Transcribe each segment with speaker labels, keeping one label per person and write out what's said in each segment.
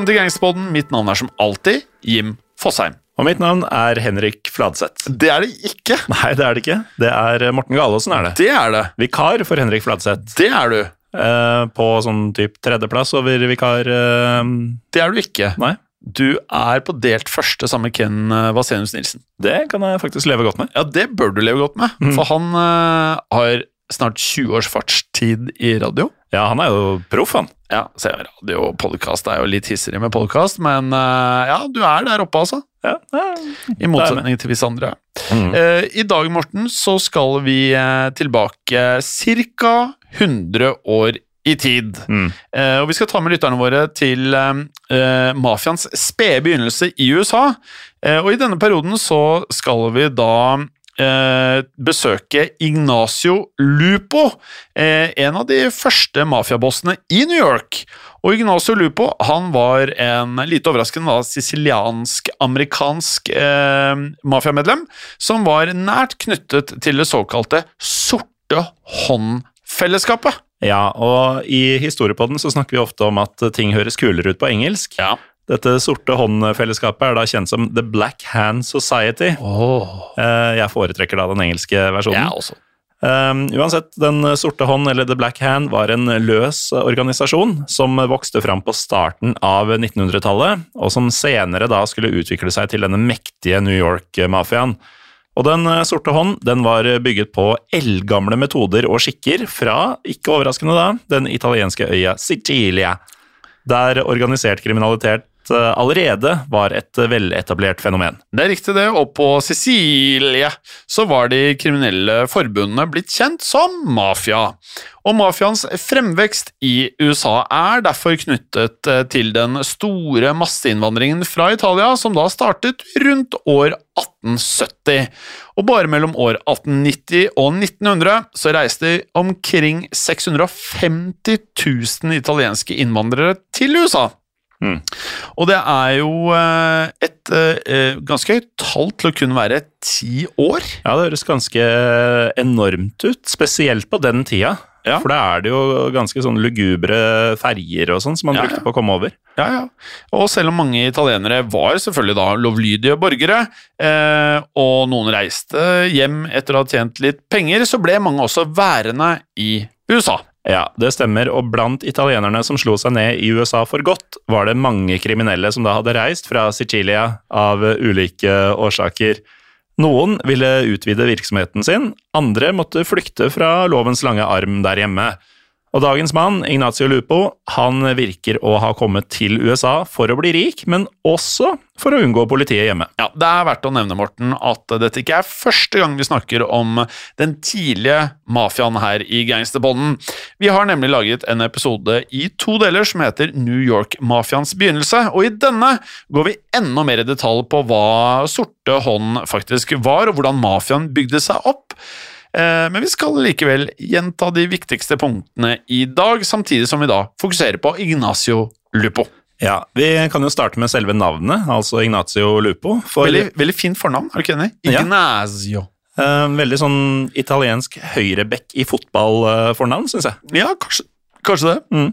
Speaker 1: velkommen til Gangsterpodden. Mitt navn er som alltid Jim Fosheim.
Speaker 2: Og mitt navn er Henrik Fladseth.
Speaker 1: Det er det ikke.
Speaker 2: Nei, det er det ikke. Det er Morten Galaasen, er det.
Speaker 1: Det er det.
Speaker 2: Vikar for Henrik Fladseth.
Speaker 1: Det er du.
Speaker 2: Eh, på sånn type tredjeplass over vikar eh,
Speaker 1: Det er du ikke.
Speaker 2: Nei,
Speaker 1: Du er på delt første sammen med Ken eh, Vasenius Nilsen.
Speaker 2: det kan jeg faktisk leve godt med.
Speaker 1: Ja, det bør du leve godt med,
Speaker 2: Mm.
Speaker 1: for han eh, har snart 20 års fartstid i radio.
Speaker 2: Ja, han er jo proff, han.
Speaker 1: Ja, så radio og podkast er jo litt hissigere med podkast, men eh, ja, du er der oppe, altså.
Speaker 2: Ja, ja.
Speaker 1: I motsetning til visse andre.
Speaker 2: Mm.
Speaker 1: Uh, I dag, Morten, så skal vi eh, tilbake ca. 100 år i tid.
Speaker 2: Mm.
Speaker 1: Uh, og vi skal ta med lytterne våre til uh, mafiaens spede begynnelse i USA. Og i denne perioden så skal vi da eh, besøke Ignacio Lupo, eh, en av de første mafiabossene i New York. Og Ignacio Lupo han var en lite overraskende siciliansk-amerikansk eh, mafiamedlem som var nært knyttet til det såkalte Sorte hånd-fellesskapet.
Speaker 2: Ja, og i Historiepodden så snakker vi ofte om at ting høres kulere ut på engelsk.
Speaker 1: Ja.
Speaker 2: Dette sorte hånd-fellesskapet er da kjent som The Black Hand Society.
Speaker 1: Oh.
Speaker 2: Eh, Jeg foretrekker da den engelske versjonen.
Speaker 1: Jeg også.
Speaker 2: Um, uansett, Den sorte hånd, eller The Black Hand, var en løs organisasjon som vokste fram på starten av 1900-tallet, og som senere da skulle utvikle seg til denne mektige New York-mafiaen. Og Den sorte hånd den var bygget på eldgamle metoder og skikker fra, ikke overraskende da, den italienske øya Sicilia, der organisert kriminalitet eh, allerede var et veletablert fenomen.
Speaker 1: Det er riktig det, og på Sicilie så var de kriminelle forbundene blitt kjent som mafia. Og mafiaens fremvekst i USA er derfor knyttet eh, til den store masseinnvandringen fra Italia, som da startet rundt år 1870. Og bare mellom år 1890 og 1900 så reiste omkring 650 000 italienske innvandrere til USA.
Speaker 2: Mm.
Speaker 1: Og det er jo eh, et eh, ganske høyt tall til å kunne være ti år.
Speaker 2: Ja, det høres ganske enormt ut, spesielt på den tida.
Speaker 1: Ja.
Speaker 2: For da er det jo ganske sånn lugubre ferger og sånn som man
Speaker 1: Ja,
Speaker 2: brukte på å komme over.
Speaker 1: Ja, ja. Og selv om mange italienere var selvfølgelig da lovlydige borgere, eh, og noen reiste hjem etter å ha tjent litt penger, så ble mange også værende i USA.
Speaker 2: Ja, det stemmer, og blant italienerne som slo seg ned i USA for godt, var det mange kriminelle som da hadde reist fra Sicilia av ulike årsaker. Noen ville utvide virksomheten sin, andre måtte flykte fra lovens lange arm der hjemme. Og dagens mann, Ignacio Lupo, han virker å ha kommet til USA for å bli rik, men også for å unngå politiet hjemme.
Speaker 1: Ja, Det er verdt å nevne Morten, at dette ikke er første gang vi snakker om den tidlige mafiaen her i Gangsterbånden. Vi har nemlig laget en episode i to deler som heter New York-mafiaens begynnelse, og i denne går vi enda mer i detalj på hva Sorte hånd faktisk var, og hvordan mafiaen bygde seg opp. Eh, Men vi skal likevel gjenta de viktigste punktene i dag, samtidig som vi da fokuserer på Ignacio Lupo.
Speaker 2: Ja, Vi kan jo starte med selve navnet, altså Ignacio Lupo. For
Speaker 1: Veldig, veldig fint fornavn, er du ikke enig? Ignacio.
Speaker 2: Ja. veldig sånn italiensk høyrebekk i fotballfornavn, syns jeg.
Speaker 1: Ja, kanskje, kanskje det.
Speaker 2: Mm.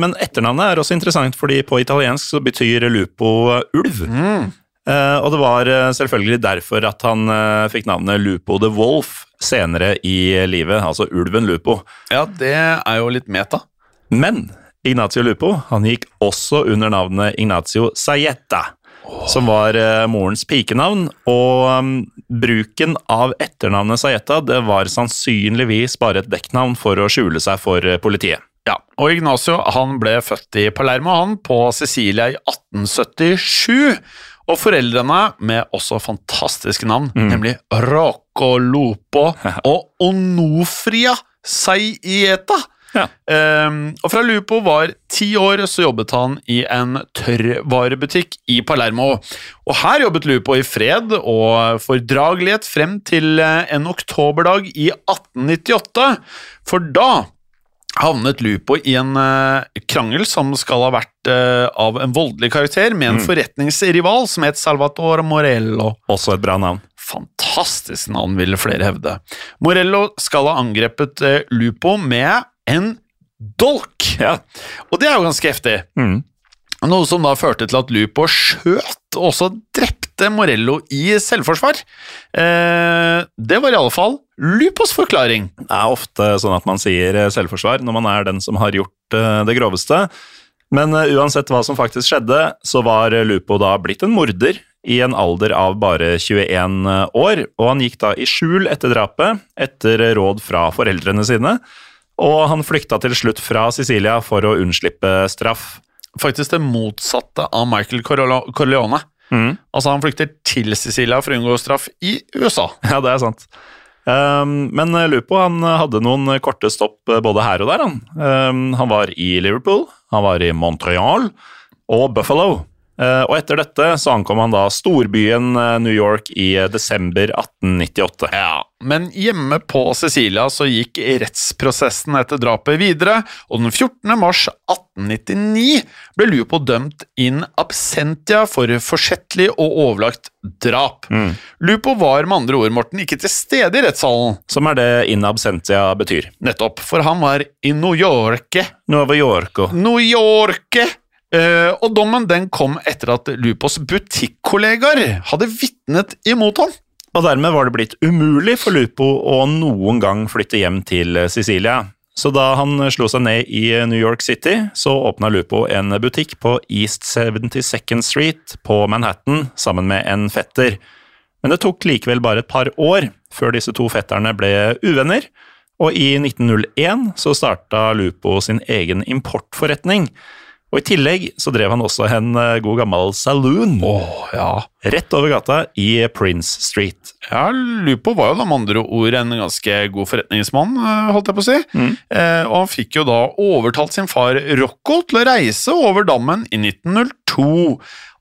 Speaker 2: men etternavnet er også interessant, fordi på italiensk så betyr Lupo ulv.
Speaker 1: Mm.
Speaker 2: Eh, og det var eh, selvfølgelig derfor at han eh, fikk navnet Lupo the Wolf senere i livet, altså ulven Lupo.
Speaker 1: Ja, det er jo litt meta.
Speaker 2: Men Ignacio Lupo han gikk også under navnet Ignacio Sayeta, som var morens pikenavn. Og um, bruken av etternavnet Sayeta det var sannsynligvis bare et dekknavn for å skjule seg for politiet.
Speaker 1: Ja, og Ignacio han ble født i Palermo han på Sicilia i 1877. Og foreldrene, med også fantastiske navn, nemlig Rocco Lopo og Onofria Saieta.
Speaker 2: Ja.
Speaker 1: Um, og fra Lupo var ti år, så jobbet han i en tørrvarebutikk i Palermo. Og her jobbet Lupo i fred og fordragelighet frem til eh, en oktoberdag i 1898, for da havnet Lupo i en uh, krangel som skal ha vært uh, av en voldelig karakter, med en forretningsrival som het Salvatore Morello.
Speaker 2: Også et bra navn.
Speaker 1: Fantastisk navn, ville flere hevde. Morello skal ha angrepet uh, Lupo med en dolk.
Speaker 2: Ja.
Speaker 1: Og det er jo ganske heftig.
Speaker 2: Mm.
Speaker 1: Noe som da førte til at Lupo skjøt og også drepte Morello i selvforsvar. Eh, det var i alle fall Lupos forklaring.
Speaker 2: Det er ofte sånn at man sier eh, selvforsvar når man er den som har gjort eh, det groveste. Men eh, uansett hva som faktisk skjedde, så var Lupo da blitt en morder i en alder av bare 21 år, og han gikk da i skjul etter drapet, etter råd fra foreldrene sine, og han flykta til slutt fra Sicilia for å unnslippe straff.
Speaker 1: Faktisk det motsatte av Michael Corleone.
Speaker 2: Mm.
Speaker 1: Altså Han flykter til Sicilia for å unngå straff i USA.
Speaker 2: Ja, det er sant. Um, men Lupo han hadde noen korte stopp både her og der. Han, um, han var i Liverpool, han var i Montreal og Buffalo. Eh, og etter dette så ankom han da storbyen eh, New York i eh, desember 1898.
Speaker 1: Ja, Men hjemme på Cecilia så gikk rettsprosessen etter drapet videre, og den 14. mars 1899 ble Lupo dømt in absentia for forsettlig og overlagt drap.
Speaker 2: Mm.
Speaker 1: Lupo var med andre ord, Morten, ikke til stede i rettssalen.
Speaker 2: Som er det in absentia betyr.
Speaker 1: Nettopp, for han var i New
Speaker 2: Yorke. New Yorke.
Speaker 1: New York! Eh, og dommen den kom etter at Lupos butikkollegaer hadde vitnet imot ham.
Speaker 2: Og dermed var det blitt umulig for Lupo å noen gang flytte hjem til Sicilia. Så da han slo seg ned i New York City, så åpna Lupo en butikk på East 72nd Street på Manhattan sammen med en fetter. Men det tok likevel bare et par år før disse to fetterne ble uvenner, og i 1901 så starta Lupo sin egen importforretning. Og I tillegg så drev han også en eh, god gammel saloon
Speaker 1: Åh, ja.
Speaker 2: rett over gata i Prince Street.
Speaker 1: Ja, Lupo var jo da med andre ord en ganske god forretningsmann, eh, holdt jeg på å si.
Speaker 2: Mm.
Speaker 1: Eh, og han fikk jo da overtalt sin far Rocco til å reise over dammen i 1902.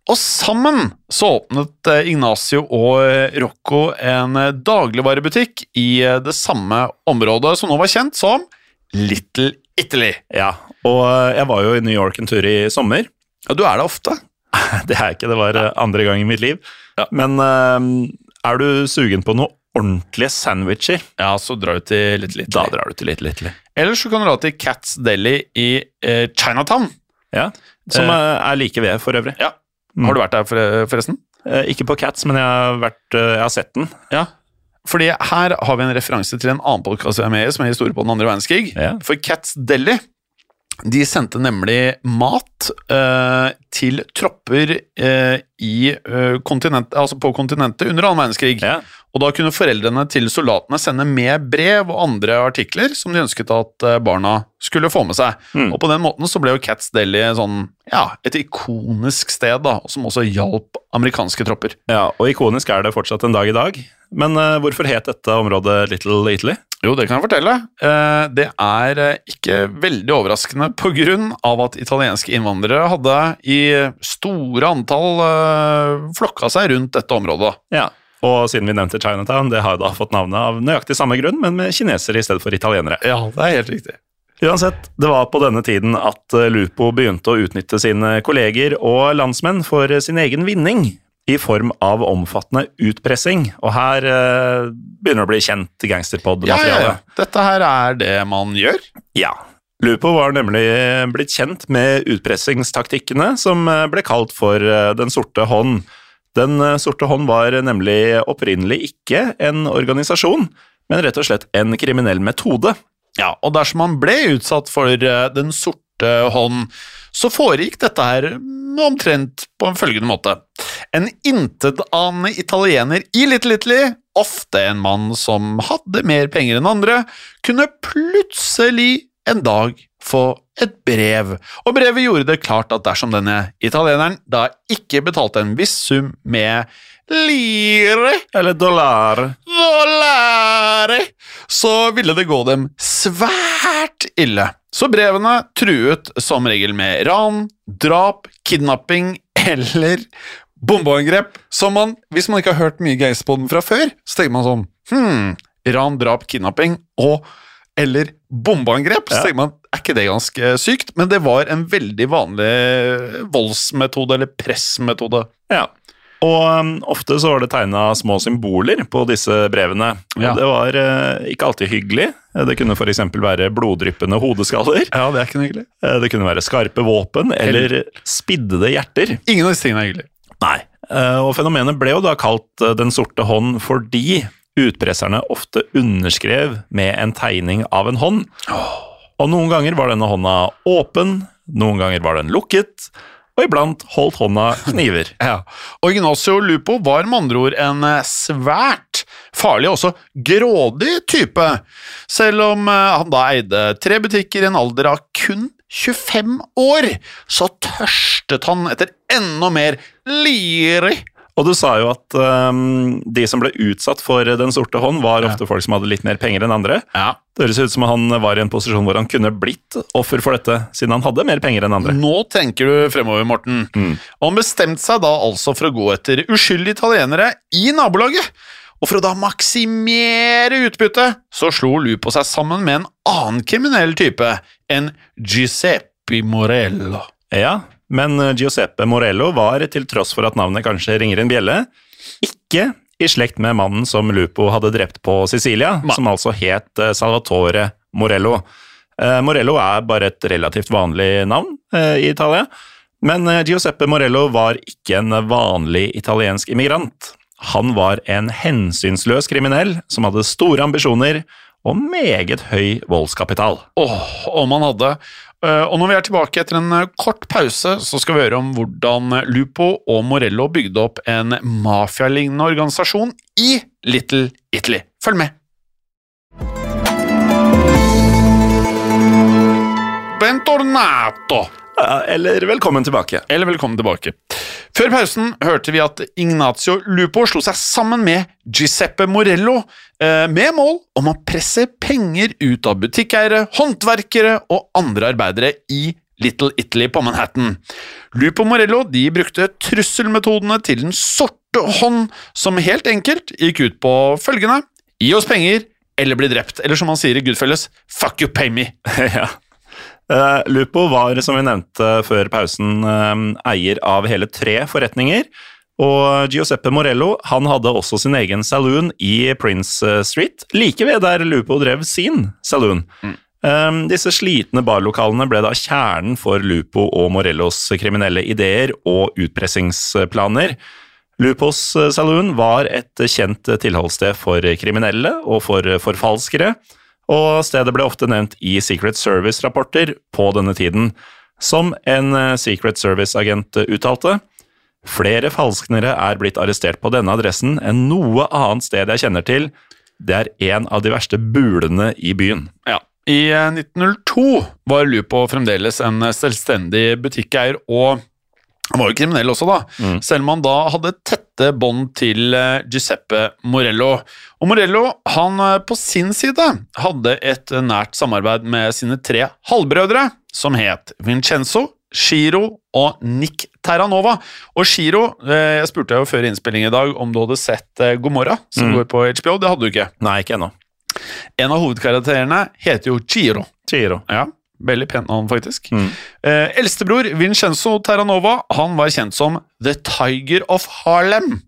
Speaker 1: Og sammen så åpnet eh, Ignacio og Rocco en dagligvarebutikk i det samme området som nå var kjent som Little Italy.
Speaker 2: Ja, og eh, jeg var jo i New York en tur i sommer.
Speaker 1: Ja, du er der ofte.
Speaker 2: Det er jeg ikke, det var eh, andre gang i mitt liv.
Speaker 1: Ja.
Speaker 2: Men eh, er du sugen på noe ordentlige sandwicher,
Speaker 1: Ja, så drar du til Little Italy.
Speaker 2: da drar du til Little Italy.
Speaker 1: Eller så kan du dra til Cats Deli i eh, Chinatown.
Speaker 2: Ja, Som eh, er like ved, for øvrig.
Speaker 1: Ja.
Speaker 2: Mm.
Speaker 1: Har du vært der for, forresten?
Speaker 2: Eh, Ikke på Cats, men jeg har, vært, jeg har sett den.
Speaker 1: Ja. Fordi her har vi en referanse til en annen podkast jeg er med i, som er historie på den andre verdenskrig.
Speaker 2: Ja.
Speaker 1: For Cats Deli de sendte nemlig mat eh, til tropper eh, i, eh, kontinent, altså på kontinentet under annen verdenskrig.
Speaker 2: Ja.
Speaker 1: Og da kunne foreldrene til soldatene sende med brev og andre artikler som de ønsket at eh, barna skulle få med seg.
Speaker 2: Mm.
Speaker 1: Og på den måten så ble jo Cats Deli sånn, ja, et ikonisk sted, da, som også hjalp amerikanske tropper.
Speaker 2: ja, og ikonisk er det fortsatt en dag i dag. Men eh, hvorfor het dette området Little Italy?
Speaker 1: Jo, det kan jeg fortelle. Eh, Det er eh, ikke veldig overraskende av at italienske innvandrere hadde i store antall eh, flokka seg rundt dette området.
Speaker 2: Ja, og siden vi nevnte Chinatown, det har jo da fått navnet av nøyaktig samme grunn, men med kinesere i stedet for italienere.
Speaker 1: Ja, det er helt riktig.
Speaker 2: Uansett, det var på denne tiden at Lupo begynte å utnytte sine kolleger og landsmenn for sin egen vinning, i form av omfattende utpressing. Og her eh, begynner det å bli kjent
Speaker 1: Ja, ja,
Speaker 2: gangsterpod-materiale.
Speaker 1: ja. Dette her er det man gjør.
Speaker 2: Ja. Lupo var nemlig blitt kjent med utpressingstaktikkene som eh, ble kalt for eh, Den sorte hånd. Den eh, sorte hånd var nemlig opprinnelig ikke en organisasjon, men rett og slett en kriminell metode.
Speaker 1: Ja, og dersom man ble utsatt for Den sorte hånd, så foregikk dette her omtrent på en følgende måte. En intetanende italiener i Little Italy, ofte en mann som hadde mer penger enn andre, kunne plutselig en dag få et brev, og brevet gjorde det klart at dersom denne italieneren da ikke betalte en viss sum med lire
Speaker 2: Eller dollar.
Speaker 1: Dollar. så ville det gå dem svært ille. Så brevene truet som regel med ran, drap, kidnapping eller bombeangrep. Som man, hvis man ikke har hørt mye geist på den fra før, så tenker man sånn Hm, ran, drap, kidnapping og eller bombeangrep. Så
Speaker 2: Ja.
Speaker 1: tenker man, er ikke det ganske sykt? Men det var en veldig vanlig voldsmetode, eller pressmetode.
Speaker 2: Ja. Og um, ofte så var det tegna små symboler på disse brevene.
Speaker 1: Ja.
Speaker 2: Det var eh, ikke alltid hyggelig. Det kunne f.eks. være bloddryppende hodeskaller.
Speaker 1: Ja, det er ikke hyggelig.
Speaker 2: Eh, Det kunne være skarpe våpen eller spiddede hjerter.
Speaker 1: Ingen av disse tingene er hyggelig.
Speaker 2: Nei. Eh, Og fenomenet ble jo da kalt eh, Den sorte hånd fordi utpresserne ofte underskrev med en tegning av en hånd. Og noen ganger var denne hånda åpen, noen ganger var den lukket, og iblant holdt hånda kniver.
Speaker 1: Ja. Og Ignacio Lupo var med andre ord en eh, svært farlig og også grådig type, selv om eh, han da eide tre butikker i en alder av kun 25 år, så tørstet han etter enda mer liri.
Speaker 2: Og du sa jo at um, de som ble utsatt for Den sorte hånd, var ofte folk som hadde litt mer penger enn andre.
Speaker 1: Ja.
Speaker 2: Det høres ut som han var i en posisjon hvor han kunne blitt offer for dette, siden han hadde mer penger enn andre.
Speaker 1: Nå tenker du fremover, Morten. Og han bestemte seg da altså for å gå etter uskyldige italienere i nabolaget. Og for å da maksimere utbyttet, så slo Lupo seg sammen med en annen kriminell type, en Giuseppe Morello.
Speaker 2: Ja, men eh, Giuseppe Morello var, til tross for at navnet kanskje ringer en bjelle, ikke i slekt med mannen som Lupo hadde drept på Sicilia,
Speaker 1: Nei.
Speaker 2: som altså het eh, Salvatore Morello. Eh, Morello er bare et relativt vanlig navn i Italia, men Giuseppe Morello var ikke en vanlig italiensk immigrant. Han var en hensynsløs kriminell som hadde store ambisjoner og meget høy voldskapital.
Speaker 1: Åh, om han hadde. Eh, Og når vi er tilbake etter en eh, kort pause, så skal vi høre om hvordan Lupo og Morello bygde opp en mafialignende organisasjon i Little Italy. Følg med! Bentornato!
Speaker 2: Eller velkommen tilbake.
Speaker 1: Eller velkommen tilbake. Før pausen hørte vi at Ignacio Lupo slo seg sammen med Giuseppe Morello eh, med mål om å presse penger ut av butikkeiere, håndverkere og andre arbeidere i Little Italy på Manhattan. Lupo Morello de brukte trusselmetodene til Den sorte hånd, som helt enkelt gikk ut på følgende Gi oss penger, eller bli drept. Eller som han sier i Goodfelles, fuck you, pay me.
Speaker 2: ja. Eh, Lupo var, som vi nevnte før pausen, uh, eier av hele tre forretninger. Og Giuseppe Morello han hadde også sin egen saloon i Prince eh, Street, like ved der Lupo drev sin saloon. Eh, disse slitne barlokalene ble da kjernen for Lupo og Morellos kriminelle ideer og utpressingsplaner. Lupos saloon var et kjent tilholdssted for kriminelle og for forfalskere, og stedet ble ofte nevnt i Secret Service-rapporter på denne tiden. Som en eh, Secret Service-agent uttalte, flere falsknere er blitt arrestert på denne adressen enn noe annet sted jeg kjenner til. Det er en av de verste bulene i byen.
Speaker 1: Ja. I eh, 1902 var Lupo fremdeles en selvstendig butikkeier, og han var jo kriminell også, da. Selv om han da hadde tette bånd til eh, Giuseppe Morello. Og Morello han eh, på sin side hadde et nært samarbeid med sine tre halvbrødre, som het Vincenzo, Giro og Nick Terranova. Og Shiro, eh, jeg spurte jo før innspilling i dag om du hadde sett Gomorra, som
Speaker 2: Mm.
Speaker 1: går på HBO. Det hadde du ikke.
Speaker 2: Nei, ikke ennå.
Speaker 1: En av hovedkarakterene heter jo Giro.
Speaker 2: Giro.
Speaker 1: Ja, Veldig pent navn, faktisk.
Speaker 2: Mm.
Speaker 1: Eh, Eldstebror Vincenzo Terranova han var kjent som The Tiger of Harlem.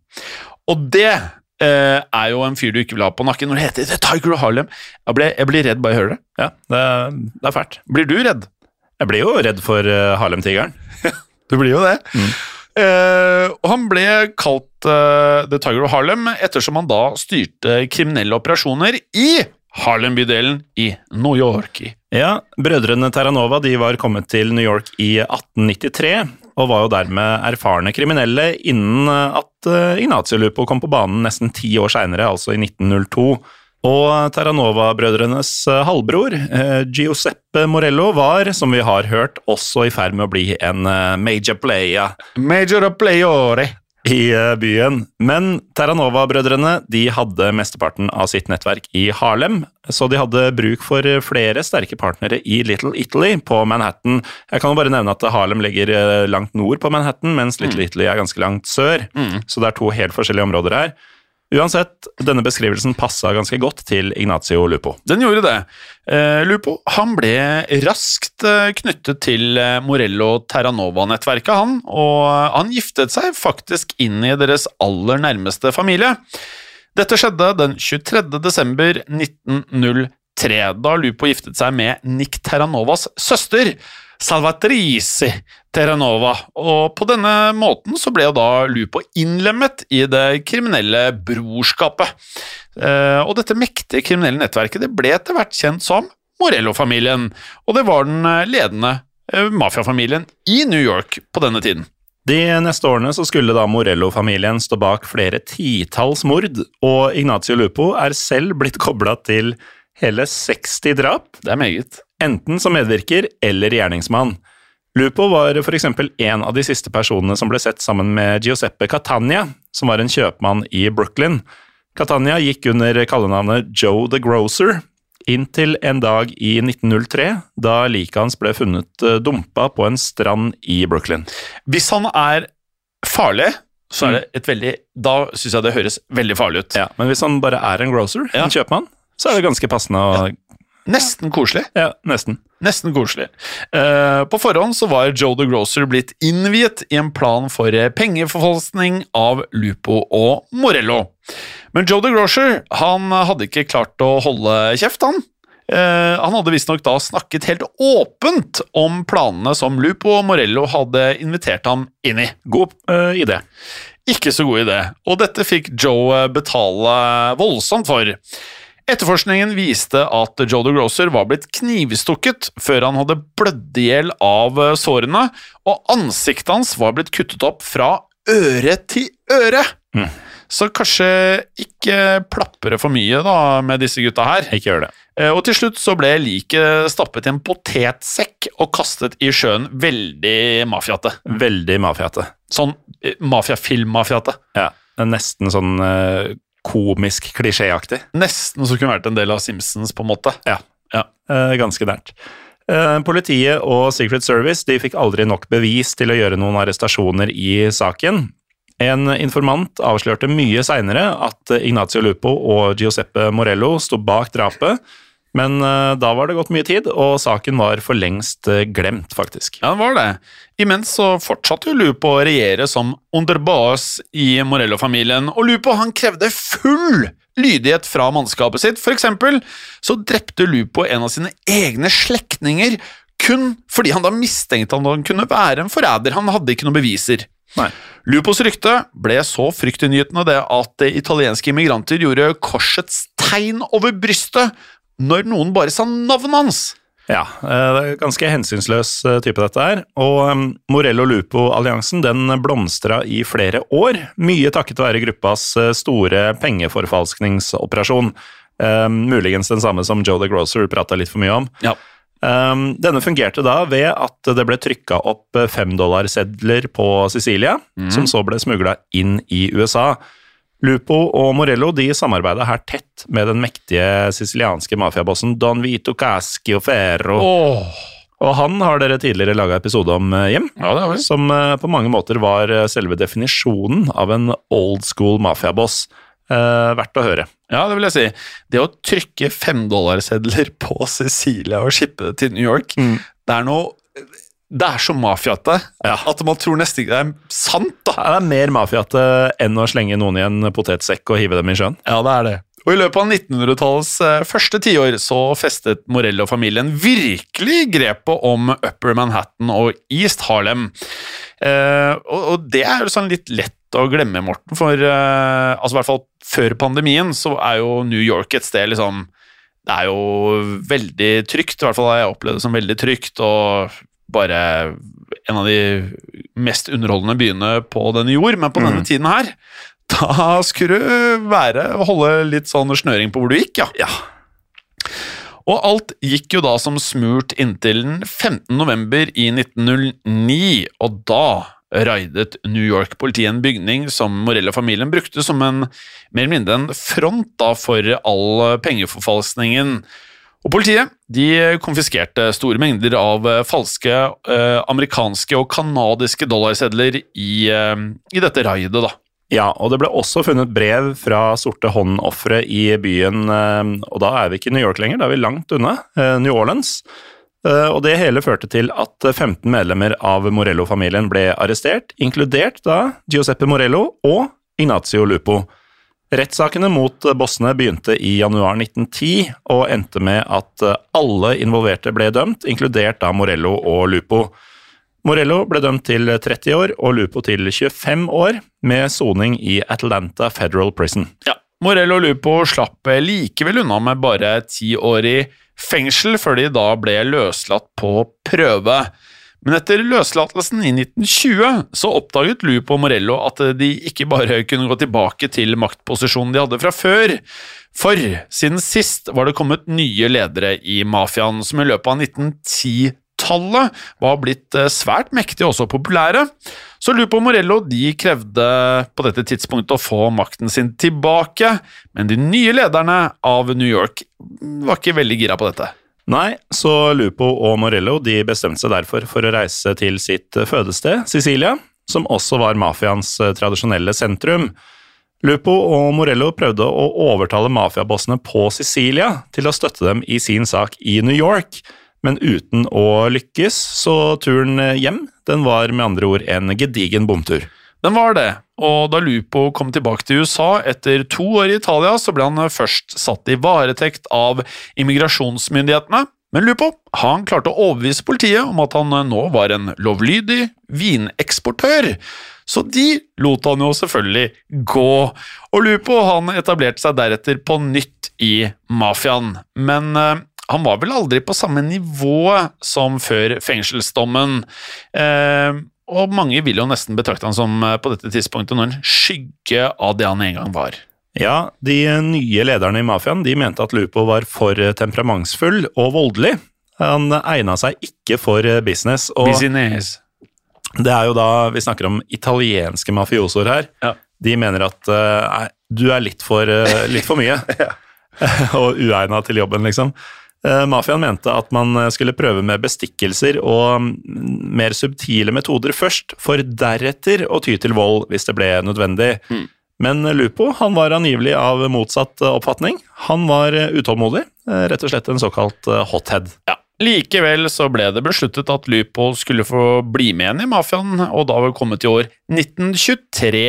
Speaker 1: Og det eh, er jo en fyr du ikke vil ha på nakken når det heter The Tiger of Harlem. Jeg, ble, jeg blir redd bare jeg hører det.
Speaker 2: Ja, det, det er fælt.
Speaker 1: Blir du redd?
Speaker 2: Jeg blir jo redd for uh, Harlem-tigeren.
Speaker 1: Du blir jo det. Eh, og han ble kalt uh, The Tiger of Harlem ettersom han da styrte kriminelle operasjoner i Harlem-bydelen i New York.
Speaker 2: Ja, Brødrene Terranova de var kommet til New York i 1893, og var jo dermed erfarne kriminelle innen at eh, Ignacio Lupo kom på banen nesten ti år seinere, altså i 1902. Og Terranova-brødrenes eh, halvbror, eh, Giuseppe Morello, var, som vi har hørt, også i ferd med å bli en major player
Speaker 1: Major Playore.
Speaker 2: I eh, byen. Men Terranova-brødrene de hadde mesteparten av sitt nettverk i Harlem, så de hadde bruk for eh, flere sterke partnere i Little Italy på Manhattan. Jeg kan jo bare nevne at Harlem ligger eh, langt nord på Manhattan, mens Little Italy er ganske langt sør.
Speaker 1: Mm.
Speaker 2: Så det er to helt forskjellige områder her. Uansett, denne beskrivelsen passa ganske godt til Ignacio Lupo.
Speaker 1: Den gjorde det. Eh, Lupo han ble raskt eh, knyttet til eh, Morello Terranova-nettverket, han, og han giftet seg faktisk inn i deres aller nærmeste familie. Dette skjedde den 23. desember 1903, da Lupo giftet seg med Nick Terranovas søster. Salvatrice Terranova, og på denne måten så ble jo da Lupo innlemmet i det kriminelle brorskapet. Eh, og dette mektige kriminelle nettverket det ble etter hvert kjent som Morello-familien, og det var den eh, ledende eh, mafiafamilien i New York på denne tiden.
Speaker 2: De neste årene så skulle da Morello-familien stå bak flere titalls mord, og Ignacio Lupo er selv blitt kobla til hele 60 drap.
Speaker 1: Det er meget
Speaker 2: enten som medvirker eller gjerningsmann. Lupo var f.eks. en av de siste personene som ble sett sammen med Giuseppe Catania, som var en kjøpmann i Brooklyn. Catania gikk under kallenavnet Joe the Grocer, inntil en dag i 1903, da liket hans ble funnet eh, dumpa på en strand i Brooklyn.
Speaker 1: Hvis han er farlig, så er det et veldig Da syns jeg det høres veldig farlig ut.
Speaker 2: Ja, Men hvis han bare er en grocer, ja. en kjøpmann, så er det ganske passende å ja.
Speaker 1: Nesten koselig.
Speaker 2: Ja, nesten.
Speaker 1: Nesten koselig. Uh, på forhånd så var Joe the Grocer blitt innviet i en plan for pengeforfalskning av Lupo og Morello. Men Joe the Grocer han hadde ikke klart å holde kjeft, han. Uh, han hadde visstnok da snakket helt åpent om planene som Lupo og Morello hadde invitert ham inn i.
Speaker 2: God uh, idé.
Speaker 1: Ikke så god idé, og dette fikk Joe betale voldsomt for. Etterforskningen viste at Joe DeGroser var blitt knivstukket før han hadde blødd i hjel av eh, sårene, og ansiktet hans var blitt kuttet opp fra øre til øre. Mm. Så kanskje ikke plapre for mye da med disse gutta her.
Speaker 2: Ikke gjør det.
Speaker 1: Eh, og til slutt så ble liket stappet i en potetsekk og kastet i sjøen veldig mafiate.
Speaker 2: Veldig mafiate.
Speaker 1: Sånn eh, mafiafilm-mafiate.
Speaker 2: Ja, nesten sånn komisk klisjéaktig.
Speaker 1: Nesten så kunne vært en del av Simpsons, på en måte.
Speaker 2: Ja, ja. Eh, ganske nært. Eh, politiet og Secret Service de fikk aldri nok bevis til å gjøre noen arrestasjoner i saken. En informant avslørte mye seinere at Ignacio Lupo og Giuseppe Morello sto bak drapet, men uh, da var det gått mye tid, og saken var for lengst uh, glemt, faktisk.
Speaker 1: Ja, det var det. Imens så fortsatte jo Lupo å regjere som underbaas i Morello-familien, og Lupo han krevde full lydighet fra mannskapet sitt. For eksempel så drepte Lupo en av sine egne slektninger kun fordi han da mistenkte at han kunne være en forræder. Han hadde ikke noen beviser.
Speaker 2: Nei.
Speaker 1: Lupos rykte ble så fryktinngytende det at italienske immigranter gjorde korsets tegn over brystet når noen bare sa navnet hans.
Speaker 2: Ja, eh, det er ganske hensynsløs eh, type dette her. Og Morello Lupo-alliansen den blomstra i flere år, mye takket være gruppas eh, store pengeforfalskningsoperasjon. Um, muligens den samme som Joe the Grocer prata litt for mye om.
Speaker 1: Ja.
Speaker 2: Um, denne fungerte da ved at det ble trykka opp femdollarsedler på Sicilia, mm. som så ble smugla inn i USA. Lupo og Morello de samarbeida her tett med den mektige sicilianske mafiabossen Don Vito Cascio Ferro.
Speaker 1: Oh.
Speaker 2: Og han har dere tidligere laga episode om eh, hjem,
Speaker 1: ja, det har vi.
Speaker 2: som eh, på mange måter var eh, selve definisjonen av en old school mafiaboss. Eh, verdt å høre.
Speaker 1: Ja, det vil jeg si. Det å trykke femdollarsedler på Sicilia og shippe det til New York, mm. det er noe det er så mafiate ja. at man tror nesten ikke det er sant. da.
Speaker 2: det er mer mafiate enn å slenge noen i en potetsekk og hive dem i sjøen.
Speaker 1: Ja, det er det. Og I løpet av 1900-tallets eh, første tiår så festet Morello-familien virkelig grepet om Upper Manhattan og East Harlem. Eh, og, og, det er jo sånn litt lett å glemme, Morten, for eh, altså i hvert fall før pandemien så er jo New York et sted liksom det er jo veldig trygt, i hvert fall har jeg opplevd det som veldig trygt. og bare en av de mest underholdende byene på denne jord, men på mm. denne tiden her, da skulle du være holde litt sånn snøring på hvor du gikk, ja.
Speaker 2: ja.
Speaker 1: Og alt gikk jo da som smurt inntil den 15. november i 1909, og da raidet New York-politiet en bygning som Morello-familien brukte som en mer eller mindre en front da for all pengeforfalskningen. Og Politiet de konfiskerte store mengder av eh, falske eh, amerikanske og canadiske dollarsedler i, eh, i, dette raidet. da.
Speaker 2: Ja, og det ble også funnet brev fra sorte hånd-ofre i byen, eh, og da er vi ikke i New York lenger, da er vi langt unna, eh, New Orleans. Eh, Og det hele førte til at 15 medlemmer av Morello-familien ble arrestert, inkludert da Giuseppe Morello og Ignacio Lupo. Rettssakene mot bossene begynte i januar 1910 og endte med at alle involverte ble dømt, inkludert da Morello og Lupo. Morello ble dømt til 30 år og Lupo til 25 år, med soning i Atlanta Federal Prison.
Speaker 1: Ja, Morello og Lupo slapp likevel unna med bare ti år i fengsel, før de da ble løslatt på prøve. Men etter løslatelsen i 1920 så oppdaget Lupo og Morello at de ikke bare kunne gå tilbake til maktposisjonen de hadde fra før. For siden sist var det kommet nye ledere i mafiaen, som i løpet av 1910-tallet var blitt eh, svært mektige og også populære. Så Lupo og Morello de krevde på dette tidspunktet å få makten sin tilbake, men de nye lederne av New York var ikke veldig gira på dette.
Speaker 2: Nei, så Lupo og Morello de bestemte seg derfor for å reise til sitt fødested, Sicilia, som også var mafiaens tradisjonelle sentrum. Lupo og Morello prøvde å overtale mafiabossene på Sicilia til å støtte dem i sin sak i New York, men uten å lykkes, så turen hjem den var med andre ord en gedigen bomtur.
Speaker 1: Den var det, og da Lupo kom tilbake til USA etter to år i Italia, så ble han først satt i varetekt av immigrasjonsmyndighetene. Men Lupo han klarte å overbevise politiet om at han nå var en lovlydig vineksportør. Så de lot han jo selvfølgelig gå, og Lupo han etablerte seg deretter på nytt i mafiaen. Men eh, han var vel aldri på samme nivå som før fengselsdommen. Eh, og mange vil jo nesten betrakte han som eh, på dette tidspunktet noen en skygge av det han en gang var.
Speaker 2: Ja, de nye lederne i mafiaen de mente at Lupo var for temperamentsfull og voldelig. Han egna seg ikke for business. og
Speaker 1: Business.
Speaker 2: Det er jo da vi snakker om italienske mafiosoer her.
Speaker 1: Ja.
Speaker 2: De mener at eh, nei, du er litt for, eh, litt for mye. og uegna til jobben, liksom. Eh, Mafiaen mente at man skulle prøve med bestikkelser og mm, mer subtile metoder først, for deretter å ty til vold hvis det ble nødvendig.
Speaker 1: Mm.
Speaker 2: Men Lupo han var angivelig av motsatt oppfatning. Han var utålmodig, eh, rett og slett en såkalt eh, hothead.
Speaker 1: Ja. Likevel så ble det besluttet at Lupo skulle få bli med igjen i mafiaen, og da var vi kommet til år 1923.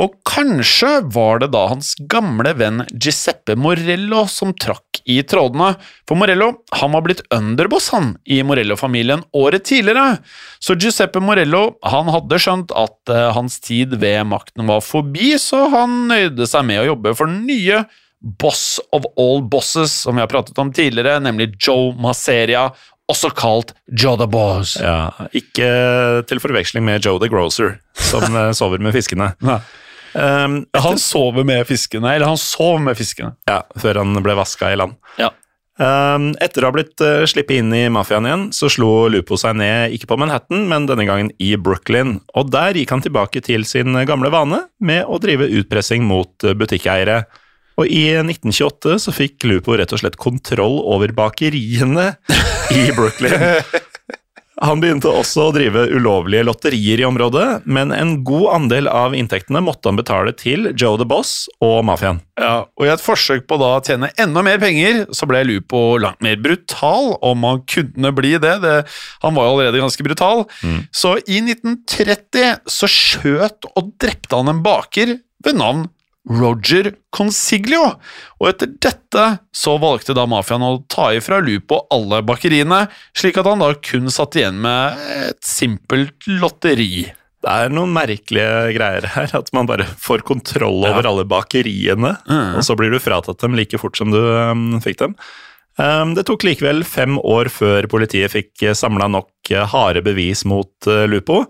Speaker 1: Og kanskje var det da hans gamle venn Giuseppe Morello som trakk i trådene, for Morello han var blitt underboss han i Morello-familien året tidligere, så Giuseppe Morello han hadde skjønt at eh, hans tid ved makten var forbi, så han nøyde seg med å jobbe for den nye boss of all bosses, som vi har pratet om tidligere, nemlig Joe Maseria, også kalt Joe the Boss.
Speaker 2: Ja, ikke til forveksling med Joe the Grocer, som eh, sover med fiskene. Um,
Speaker 1: Han sover med fiskene, eller han sov med fiskene.
Speaker 2: Ja, før han ble vaska i land.
Speaker 1: Ja.
Speaker 2: Um, etter å ha blitt uh, sluppet inn i mafiaen igjen, så slo Lupo seg ned ikke på Manhattan, men denne gangen i Brooklyn. Og der gikk han tilbake til sin gamle vane med å drive utpressing mot uh, butikkeiere. Og i 1928 så fikk Lupo rett og slett kontroll over bakeriene i Brooklyn. Han begynte også å drive ulovlige lotterier i området, men en god andel av inntektene måtte han betale til Joe the Boss og mafiaen.
Speaker 1: Ja, og I et forsøk på da å tjene enda mer penger, så ble Lupo langt mer brutal, om han kunne bli det. det han var jo allerede ganske brutal. Så i 1930 så skjøt og drepte han en baker ved navn Roger Consiglio, og etter dette så valgte da mafiaen å ta ifra Lupo alle bakeriene, slik at han da kun satt igjen med et simpelt lotteri.
Speaker 2: Det er noen merkelige greier her, at man bare får kontroll over alle bakeriene,
Speaker 1: Mm.
Speaker 2: og så blir du fratatt dem like fort som du um, fikk dem. Um, det tok likevel fem år før politiet fikk samla nok uh, harde bevis mot uh, Lupo.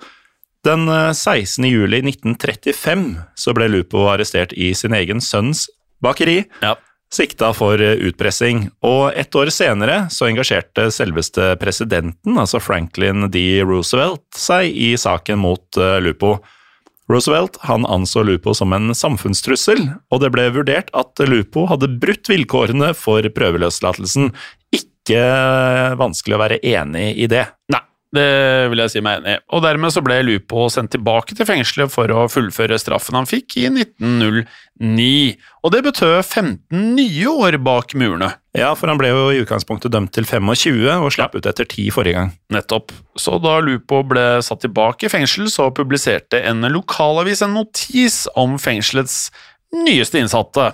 Speaker 2: Den uh, 16. juli 1935 så ble Lupo arrestert i sin egen sønns bakeri,
Speaker 1: Ja.
Speaker 2: sikta for uh, utpressing, og ett år senere så engasjerte selveste presidenten, altså Franklin D. Roosevelt, seg i saken mot uh, Lupo. Roosevelt han anså Lupo som en samfunnstrussel, og det ble vurdert at Lupo hadde brutt vilkårene for prøveløslatelsen. Ikke vanskelig å være enig i det.
Speaker 1: Nei, det vil jeg si meg enig i. Og dermed så ble Lupo sendt tilbake til fengselet for å fullføre straffen han fikk i 1909. Og det betød 15 nye år bak murene.
Speaker 2: Ja, for han ble jo i utgangspunktet dømt til 25 og slapp ut etter 10 forrige gang.
Speaker 1: Nettopp. Så da Lupo ble satt tilbake i fengsel, så publiserte en lokalavis en notis om fengselets nyeste innsatte.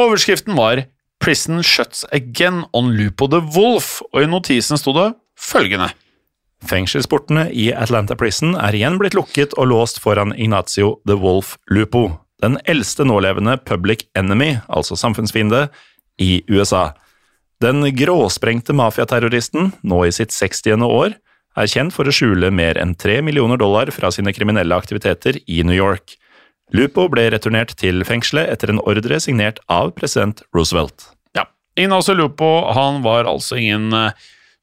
Speaker 1: Overskriften var 'Prison shuts again on Lupo the Wolf', og i notisen sto det følgende.
Speaker 2: Fengselsportene i Atlanta Prison er igjen blitt lukket og låst foran Ignacio the Wolf Lupo, den eldste nålevende public enemy, altså samfunnsfiende, i USA. Den gråsprengte mafiaterroristen, nå i sitt 60. år, er kjent for å skjule mer enn tre millioner dollar fra sine kriminelle aktiviteter i New York. Lupo ble returnert til fengselet etter en ordre signert av president Roosevelt.
Speaker 1: Ja, Ignacio Lupo han var altså ingen uh,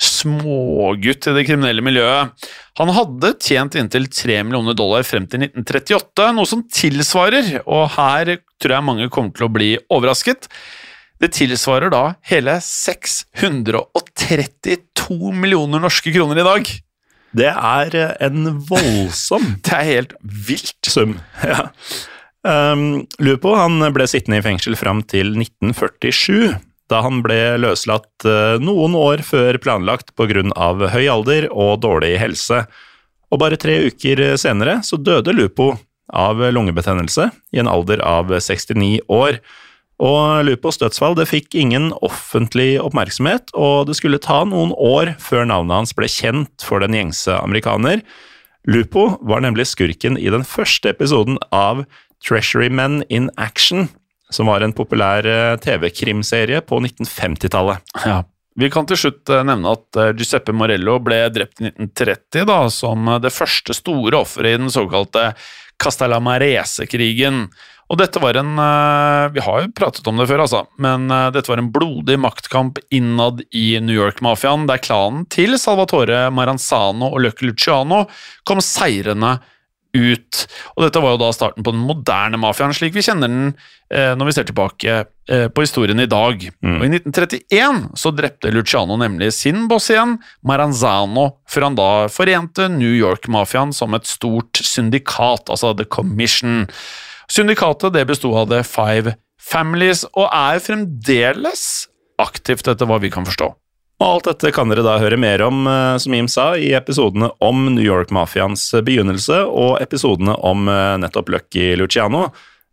Speaker 1: smågutt i det kriminelle miljøet. Han hadde tjent inntil 3 millioner dollar frem til 1938, noe som tilsvarer, og her tror jeg mange kommer til å bli overrasket, det tilsvarer da hele 632 millioner norske kroner i dag.
Speaker 2: Det er en voldsom
Speaker 1: Det er helt vilt.
Speaker 2: sum. Ja. Um, Lupo han ble sittende i fengsel fram til 1947, da han ble løslatt uh, noen år før planlagt pga. høy alder og dårlig helse. Og bare tre uker senere så døde Lupo av lungebetennelse i en alder av 69 år. Og Lupos dødsfall det fikk ingen offentlig oppmerksomhet, og det skulle ta noen år før navnet hans ble kjent for den gjengse amerikaner. Lupo var nemlig skurken i den første episoden av Treasury Men in Action, som var en populær eh, TV-krimserie på 1950-tallet.
Speaker 1: Ja. Vi kan til slutt eh, nevne at eh, Giuseppe Morello ble drept i 1930 da, som det første store offeret i den såkalte Castellamarese-krigen. Og dette var en Vi har jo pratet om det før, altså, men dette var en blodig maktkamp innad i New York-mafiaen, der klanen til Salvatore Maranzano og Lucky Luciano kom seirende ut. Og dette var jo da starten på den moderne mafiaen, slik vi kjenner den eh, når vi ser tilbake eh, på historien i dag. Mm. Og I 1931 så drepte Luciano nemlig sin boss igjen, Maranzano, før han da forente New York-mafiaen som et stort syndikat, altså The Commission. Syndikatet det besto av The Five Families, og er fremdeles aktivt, etter hva vi kan forstå.
Speaker 2: Og alt dette kan dere da høre mer om, eh, som Jim sa, i episodene om New York-mafiaens begynnelse og episodene om eh, nettopp Lucky Luciano.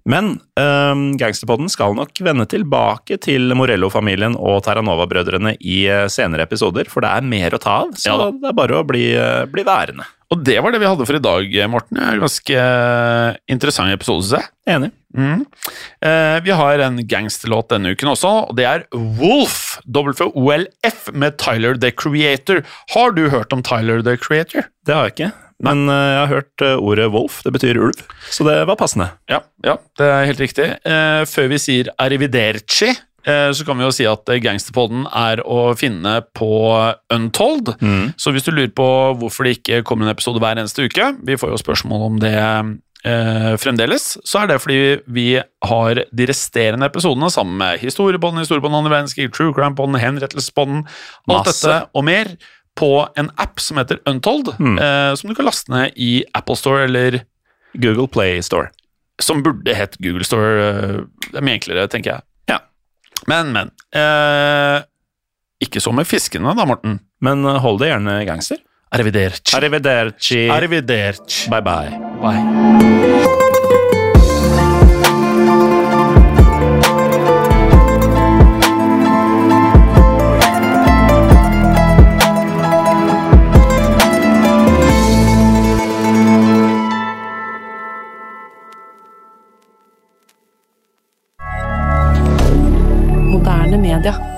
Speaker 2: Men um, Gangsterpodden skal nok vende tilbake til Morello-familien og Terranova-brødrene i senere episoder, for det er mer å ta av, så ja, det er bare å bli, bli værende.
Speaker 1: Og det var det vi hadde for i dag, Morten. Ganske interessant episode, syns jeg.
Speaker 2: Enig.
Speaker 1: Mm. Eh, vi har en gangsterlåt denne uken også, og det er Wolf, WOLF, med Tyler the Creator. Har du hørt om Tyler the Creator?
Speaker 2: Det har jeg ikke. Men uh, jeg har hørt uh, ordet wolf, det betyr ulv, så det var passende.
Speaker 1: Ja, ja det er helt riktig. Uh, før vi sier arrivederci, Eh, så kan vi jo si at Gangsterpodden er å finne på Untold. Mm. Så hvis du lurer på hvorfor det ikke kommer en episode hver eneste uke, vi får jo spørsmål om det eh, fremdeles, så er det fordi vi har de resterende episodene sammen med historiebånd, historiebånd andre verdenskrig, True crime-bånd, henrettelsesbånd, alt Masse. dette og mer på en app som heter Untold, mm. eh, som du kan laste ned i Apple Store eller
Speaker 2: Google Play Store.
Speaker 1: Som burde hett Google Store. Eh, det er mye enklere, tenker jeg. Men, men. Eh, ikke så med fiskene, da, Morten.
Speaker 2: Men eh, hold det gjerne gangster.
Speaker 1: Arrivederci.
Speaker 2: Arrivederci.
Speaker 1: Arrivederci.
Speaker 2: Bye, bye.
Speaker 1: Bye.
Speaker 3: media.